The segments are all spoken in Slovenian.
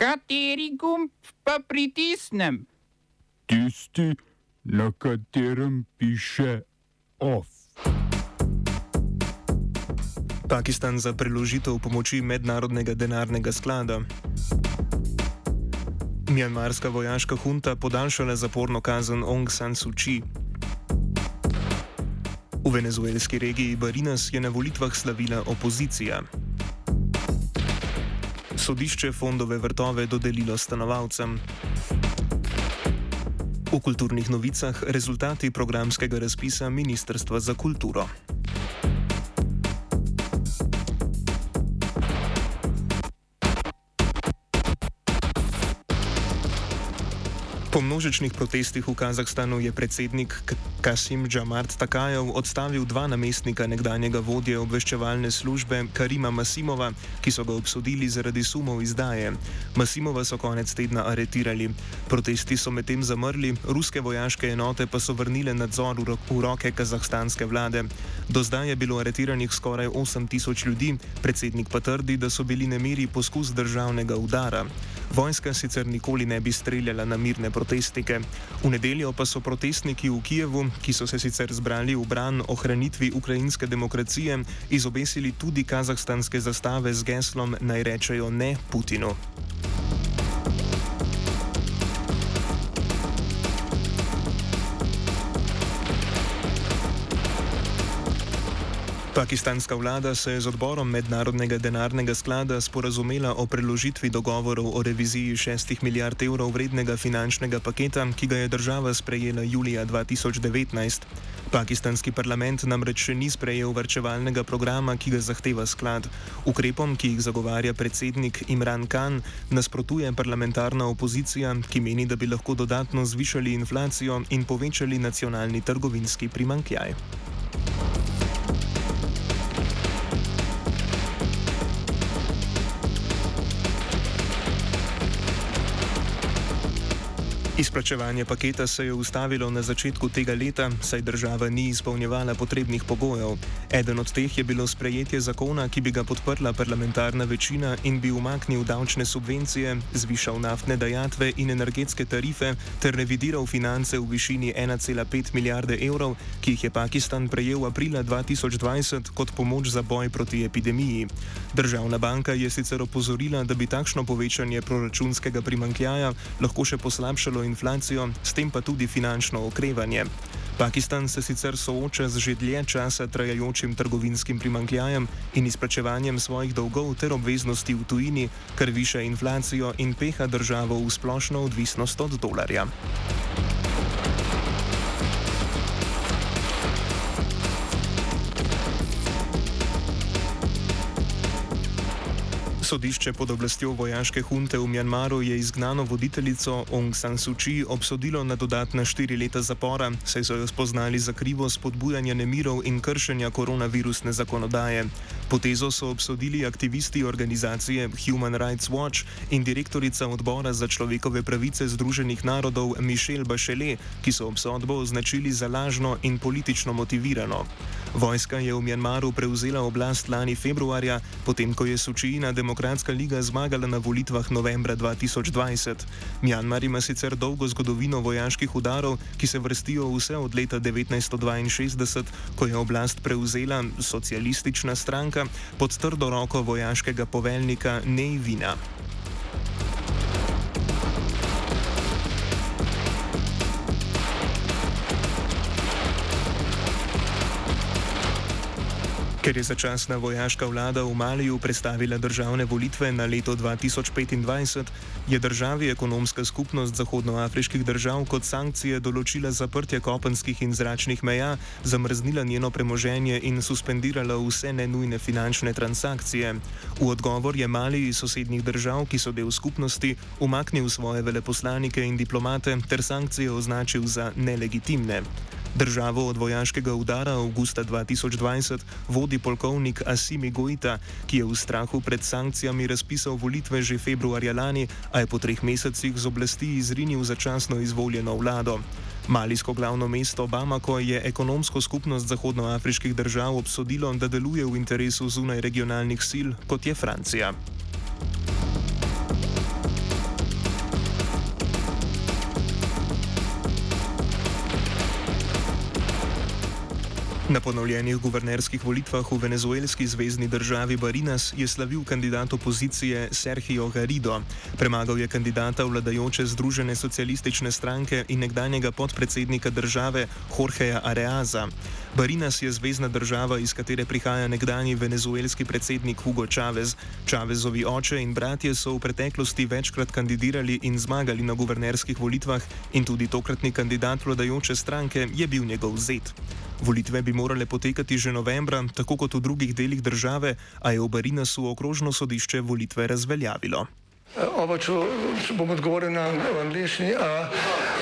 Kateri gumb pa pritisnem? Tisti, na katerem piše OF. Pakistan za preložitev pomoči mednarodnega denarnega sklada. Mjanmarska vojaška hunta podaljšala zaporno kazen Aung San Suu Kyi. V venezuelski regiji Barinas je na volitvah slavila opozicija. Sodišče fondove vrtove dodelilo stanovalcem. V kulturnih novicah rezultati programskega razpisa Ministrstva za kulturo. Po množičnih protestih v Kazahstanu je predsednik Kasim Džamart Takajev odstavil dva namestnika nekdanjega vodje obveščevalne službe Karima Masimova, ki so ga obsodili zaradi sumov izdaje. Masimova so konec tedna aretirali. Protesti so medtem zamrli, ruske vojaške enote pa so vrnile nadzor v roke kazahstanske vlade. Do zdaj je bilo aretiranih skoraj 8000 ljudi, predsednik pa trdi, da so bili nemiri poskus državnega udara. Vojska sicer nikoli ne bi streljala na mirne protestnike. V nedeljo pa so protestniki v Kijevu, ki so se sicer zbrali v bran ohranitvi ukrajinske demokracije, izobesili tudi kazahstanske zastave z geslom naj rečejo ne Putinu. Pakistanska vlada se je z odborom Mednarodnega denarnega sklada sporazumela o preložitvi dogovorov o reviziji 6 milijard evrov vrednega finančnega paketa, ki ga je država sprejela julija 2019. Pakistanski parlament namreč še ni sprejel vrčevalnega programa, ki ga zahteva sklad. Ukrepom, ki jih zagovarja predsednik Imran Khan, nasprotuje parlamentarna opozicija, ki meni, da bi lahko dodatno zvišali inflacijo in povečali nacionalni trgovinski primankjaj. Izplačevanje paketa se je ustavilo na začetku tega leta, saj država ni izpolnjevala potrebnih pogojev. Eden od teh je bilo sprejetje zakona, ki bi ga podprla parlamentarna večina in bi umaknil davčne subvencije, zvišal naftne dajatve in energetske tarife ter revidiral finance v višini 1,5 milijarde evrov, ki jih je Pakistan prejel aprila 2020 kot pomoč za boj proti epidemiji. Državna banka je sicer opozorila, da bi takšno povečanje proračunskega primankljaja lahko še poslabšalo inflacijo, s tem pa tudi finančno okrevanje. Pakistan se sicer sooča z že dlje časa trajajočim trgovinskim primankljajem in izplačevanjem svojih dolgov ter obveznosti v tujini, kar više inflacijo in peha državo v splošno odvisnost od dolarja. Sodišče pod oblastjo vojaške hunte v Mjanmaru je izgnano voditeljico Aung San Suu Kyi obsodilo na dodatna štiri leta zapora, saj so jo spoznali za krivo spodbujanja nemirov in kršenja koronavirusne zakonodaje. Potezo so obsodili aktivisti organizacije Human Rights Watch in direktorica odbora za človekove pravice Združenih narodov Mišel Bachelet, ki so obsodbo označili za lažno in politično motivirano. Vojska je v Mjanmaru prevzela oblast lani februarja, potem ko je Suu Kyi na demokratični Demokratska liga zmagala na volitvah novembra 2020. Mjanmar ima sicer dolgo zgodovino vojaških udarov, ki se vrstijo vse od leta 1962, ko je oblast prevzela socialistična stranka pod trdo roko vojaškega poveljnika Neivina. Ker je začasna vojaška vlada v Maliju predstavila državne volitve na leto 2025, je državi ekonomska skupnost zahodnoafriških držav kot sankcije določila zaprtje kopenskih in zračnih meja, zamrznila njeno premoženje in suspendirala vse nenujne finančne transakcije. V odgovor je Mali iz sosednjih držav, ki so del skupnosti, umaknil svoje veleposlanike in diplomate ter sankcije označil za nelegitimne. Državo od vojaškega udara avgusta 2020 vodi polkovnik Asimi Goita, ki je v strahu pred sankcijami razpisal volitve že februarja lani, a je po treh mesecih z oblasti izrinil začasno izvoljeno vlado. Malijsko glavno mesto Bamako je ekonomsko skupnost zahodnoafriških držav obsodilo, da deluje v interesu zunaj regionalnih sil, kot je Francija. Na ponovljenih guvernerskih volitvah v venezuelski zvezdni državi Barinas je slavil kandidat opozicije Sergio Garrido. Premagal je kandidata vladajoče Združene socialistične stranke in nekdanjega podpredsednika države Jorgeja Areaza. Barinas je zvezdna država, iz katere prihaja nekdani venezuelski predsednik Hugo Chavez. Chavezovi oče in bratje so v preteklosti večkrat kandidirali in zmagali na guvernerskih volitvah in tudi tokratni kandidat vladajoče stranke je bil njegov zet. Volitve bi morale potekati že novembra, tako kot v drugih delih države, a je v Barinasu okrožno sodišče volitve razveljavilo. Oba, če, če bom odgovoril na angliški.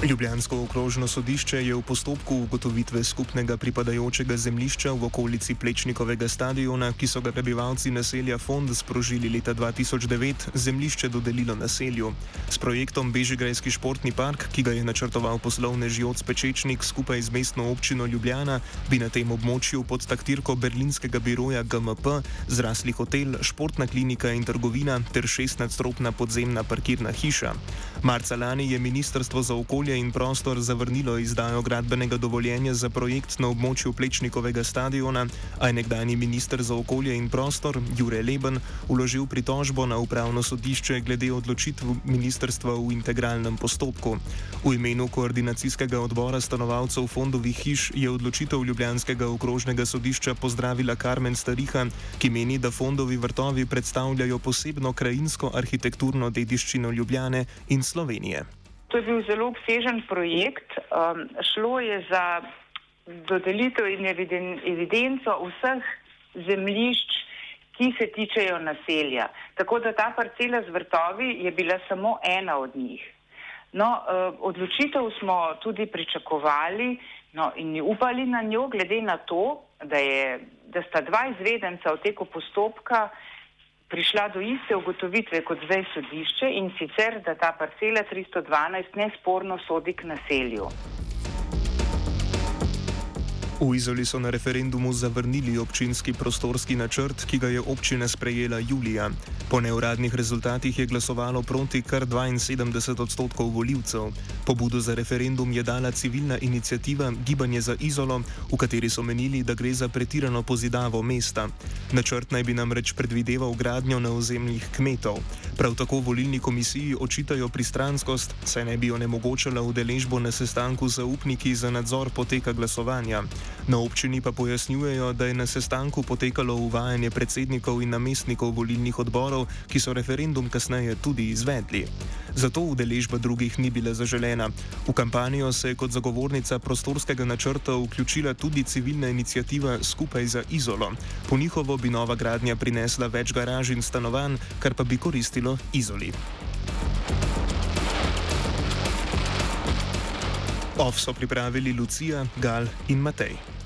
Ljubljansko okrožno sodišče je v postopku ugotovitve skupnega pripadajočega zemljišča v okolici Plečnikovega stadiona, ki so ga prebivalci naselja Fond sprožili leta 2009, zemljišče dodelilo naselju. S projektom Bežigrajski športni park, ki ga je načrtoval poslovne žioc Pečečnik skupaj z mestno občino Ljubljana, bi na tem območju pod taktirko berlinskega biroja GMP zrasli hotel, športna klinika in trgovina ter šestnadstropna podzemna parkirna hiša. Marca lani je Ministrstvo za okolje in prostor zavrnilo izdajo gradbenega dovoljenja za projekt na območju Plečnikovega stadiona, a je nekdani minister za okolje in prostor Jure Leben uložil pritožbo na upravno sodišče glede odločitv ministrstva v integralnem postopku. V imenu koordinacijskega odbora stanovalcev fondovih hiš je odločitev Ljubljanskega okrožnega sodišča pozdravila Karmen Stariha, ki meni, da fondovi vrtovi predstavljajo posebno krajinsko arhitekturno dediščino Ljubljane in Slovenije. To je bil zelo obsežen projekt. Um, šlo je za dodelitev in eviden, evidenco vseh zemljišč, ki se tičejo naselja. Tako da ta parcela z vrtovi je bila samo ena od njih. No, uh, odločitev smo tudi pričakovali no, in upali na njo, glede na to, da, je, da sta dva izvedenca v teku postopka prišla do iste ugotovitve kot zdaj sodišče in sicer, da ta parcela 312 nesporno sodi k naselju. V Izoli so na referendumu zavrnili občinski prostorski načrt, ki ga je občina sprejela julija. Po neuradnih rezultatih je glasovalo proti kar 72 odstotkov voljivcev. Pobudo za referendum je dala civilna inicijativa Gibanje za Izolo, v kateri so menili, da gre za pretirano pozidavo mesta. Načrt naj bi namreč predvideval gradnjo na ozemljih kmetov. Prav tako volilni komisiji očitajo pristranskost, saj naj bi onemogočala udeležbo na sestanku zaupniki za nadzor poteka glasovanja. Na občini pa pojasnjujejo, da je na sestanku potekalo uvajanje predsednikov in namestnikov volilnih odborov, ki so referendum kasneje tudi izvedli. Zato udeležba drugih ni bila zaželena. V kampanjo se je kot zagovornica prostorskega načrta vključila tudi civilna inicijativa Skupaj za Izolo. Po njihovo bi nova gradnja prinesla več garaž in stanovanj, kar pa bi koristilo Izoli. OF so pripravili Lucija, Gal in Matej.